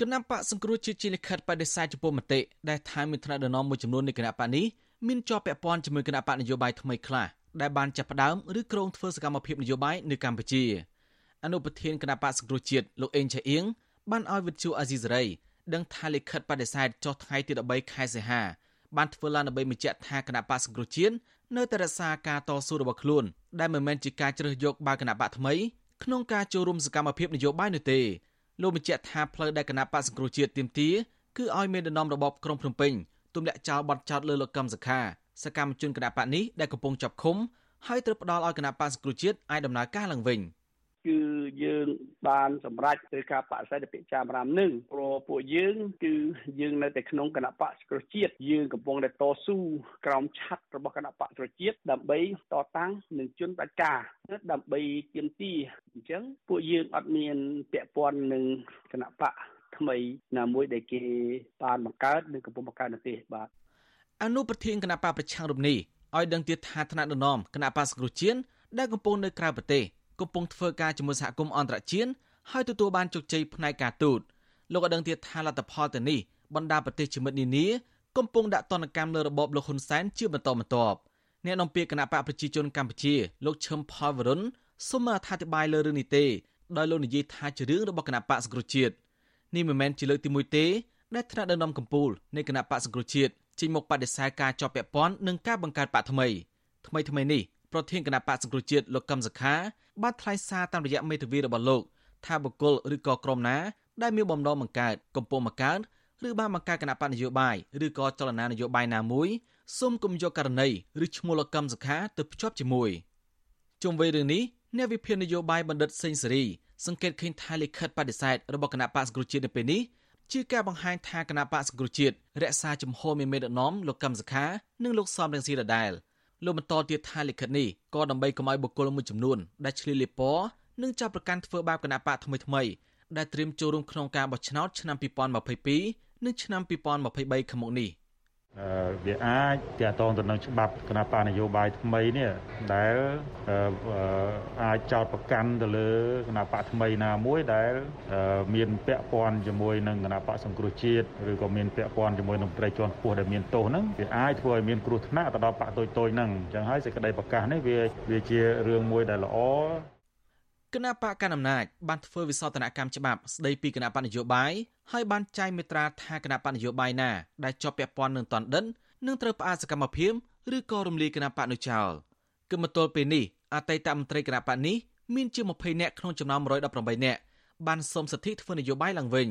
គណៈបកសង្គ្រោះជាតិជាលិខិតបដិសេធចំពោះមតិដែលថាមានថ្នាក់ដឹកនាំមួយចំនួននៃគណៈបកនេះមានជាប់ពាក់ព័ន្ធជាមួយគណៈបកនយោបាយថ្មីខ្លះដែលបានចាប់ផ្ដើមឬគ្រោងធ្វើសកម្មភាពនយោបាយនៅកម្ពុជាអនុប្រធានគណៈបកសង្គ្រោះជាតិលោកអេងឆៃអៀងបានឲ្យវិទ្យុអាស៊ីសេរីដឹងថាលិខិតបដិសេធចុះថ្ងៃទី13ខែសីហាបានធ្វើឡើងដើម្បីបញ្ជាក់ថាគណៈបកសង្គ្រោះជាតិនៅតែរក្សាការតស៊ូរបស់ខ្លួនដែលមិនមែនជាការជ្រើសយកបើគណៈបកថ្មីក្នុងការចូលរួមសកម្មភាពនយោបាយនោះទេ លោកបញ្ជាក់ថាផ្លូវដែលគណៈបកសង្គ្រោះជាតិទៀមទាគឺឲ្យមានដំណំរបបក្រុងភ្នំពេញទម្លាក់ចោលបទចោទលើលោកកឹមសុខាសកម្មជនគណៈបកនេះដែលកំពុងចាប់ឃុំហើយត្រូវផ្ដល់ឲ្យគណៈបកសង្គ្រោះជាតិអាចដំណើរការឡើងវិញ។ គឺយើងបានសម្រេចធ្វើការបដិសេធពាក្យចាមរាមនឹងព្រោះពួកយើងគឺយើងនៅតែក្នុងគណៈបកសង្គ្រោះជាតិយើងកំពុងតែតស៊ូក្រោមឆ័ត្ររបស់គណៈបកសង្គ្រោះជាតិដើម្បីតតាំងនឹងជនបដការដើម្បីទាមទារអញ្ចឹងពួកយើងអត់មានពាក់ព័ន្ធនឹងគណៈបកថ្មីណាមួយដែលគេបានបង្កើតនិងកំពុងបង្កើតនៅទេបាទអនុប្រធានគណៈបកប្រឆាំងរូបនេះឲ្យដឹងទៀតថាថ្នាក់ដឹកនាំគណៈបកសង្គ្រោះជាតិដែលកំពុងនៅក្រៅប្រទេស កំពុងធ្វើការជាមួយសហគមន៍អន្តរជាតិហើយទទួលបានជោគជ័យផ្នែកការទូតលោកក៏ដឹងទៀតថាលទ្ធផលទៅនេះបណ្ដាប្រទេសជាមិត្តនានាកំពុងដាក់ទណ្ឌកម្មលើរបបលោកហ៊ុនសែនជាបន្តបន្ទាប់អ្នកនាំពាក្យគណៈបកប្រជាជនកម្ពុជាលោកឈឹមផលវរុនសូមអធិប្បាយលើរឿងនេះទេដោយលោកនិយាយថាជារឿងរបស់គណៈបកសង្គ្រោះជាតិនេះមិនមែនជាលើកទី1ទេដែលថ្នាក់ដឹកនាំកម្ពុជានៃគណៈបកសង្គ្រោះជាតិចេញមកបដិសេធការជាប់ពាក់ព័ន្ធនឹងការបង្កើតបកថ្មីថ្មីថ្មីនេះប្រធានគណៈបកសង្គ្រោះជាតិលោកកឹមសុខា បានថ្លែងសារតាមរយៈមេធាវីរបស់លោកថាបុគ្គលឬក៏ក្រុមណាដែលមានបំណងបង្កើតកំពុងបង្កើតឬបានបង្កើតគណៈបកនយោបាយឬក៏ចលនានយោបាយណាមួយសូមគុំយកករណីឬឈ្មោះលោកកឹមសុខាទៅភ្ជាប់ជាមួយជុំវិញរឿងនេះអ្នកវិភាគនយោបាយបណ្ឌិតសេងសេរីសង្កេតឃើញថាលិខិតបដិសេធរបស់គណៈបកសង្គ្រោះជាតិនៅពេលនេះជាការបង្ហាញថាគណៈបកសង្គ្រោះជាតិរក្សាជំហរមានមេដឹកនាំលោកកឹមសុខានិងលោកសំរងស៊ីដដែល។ លោកបន្តទៀតថាលិខិតនេះក៏ដើម្បីកុំឲ្យបុគ្គលមួយចំនួនដែលឆ្លៀលលីពណ៌និងចាប់ប្រកាន់ធ្វើបាបគណៈបកថ្មីថ្មីដែលត្រៀមចូលរួមក្នុងការបោះឆ្នោតឆ្នាំ2022និងឆ្នាំ2023ខាងមុខនេះ វាអាចទាក់ទងទៅនឹងច្បាប់គណៈបកនយោបាយថ្មីនេះដែលអាចចោតប្រកាន់ទៅលើគណៈបកថ្មីណាមួយដែលមានពាក់ព័ន្ធជាមួយនឹងគណៈបកសង្គ្រោះជាតិឬក៏មានពាក់ព័ន្ធជាមួយនឹងប្រតិជនខ្ពស់ដែលមានទោសហ្នឹងវាអាចធ្វើឲ្យមានគ្រោះថ្នាក់ទៅដល់បកតូចៗហ្នឹងអញ្ចឹងហើយសេចក្តីប្រកាសនេះវាវាជារឿងមួយដែលល្អ គណៈបកកណ្ដាលអំណាចបានធ្វើវិសោធនកម្មច្បាប់ស្ដីពីគណៈបកនយោបាយហើយបានចែងមេត្រាថាគណៈបកនយោបាយណាដែលជាប់ពាក់ព័ន្ធនឹងតនដិននឹងត្រូវផ្អាកសកម្មភាពឬក៏រំលាយគណៈបកនោះចោលគឺមកទល់ពេលនេះអតីតមន្ត្រីគណៈបកនេះមានជាង20នាក់ក្នុងចំណោម118នាក់បានសុំសិទ្ធិធ្វើនយោបាយឡើងវិញ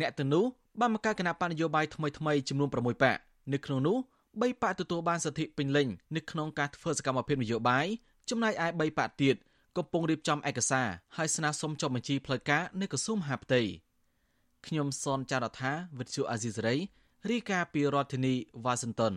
អ្នកទៅនោះបានបង្កើតគណៈបកនយោបាយថ្មីថ្មីចំនួន6បកនៅក្នុងនោះ3បកទទួលបានសិទ្ធិពេញលេញនៅក្នុងការធ្វើសកម្មភាពនយោបាយចំណែកឯ3បកទៀត កំពុងរៀបចំឯកសារហើយស្នើសុំចុះបញ្ជីផ្លូវការនៅក្រសួងមហាផ្ទៃខ្ញុំសនចាររថាវិទ្យុអាស៊ីសេរីរាយការណ៍ពីរដ្ឋធានីវ៉ាស៊ីនតោន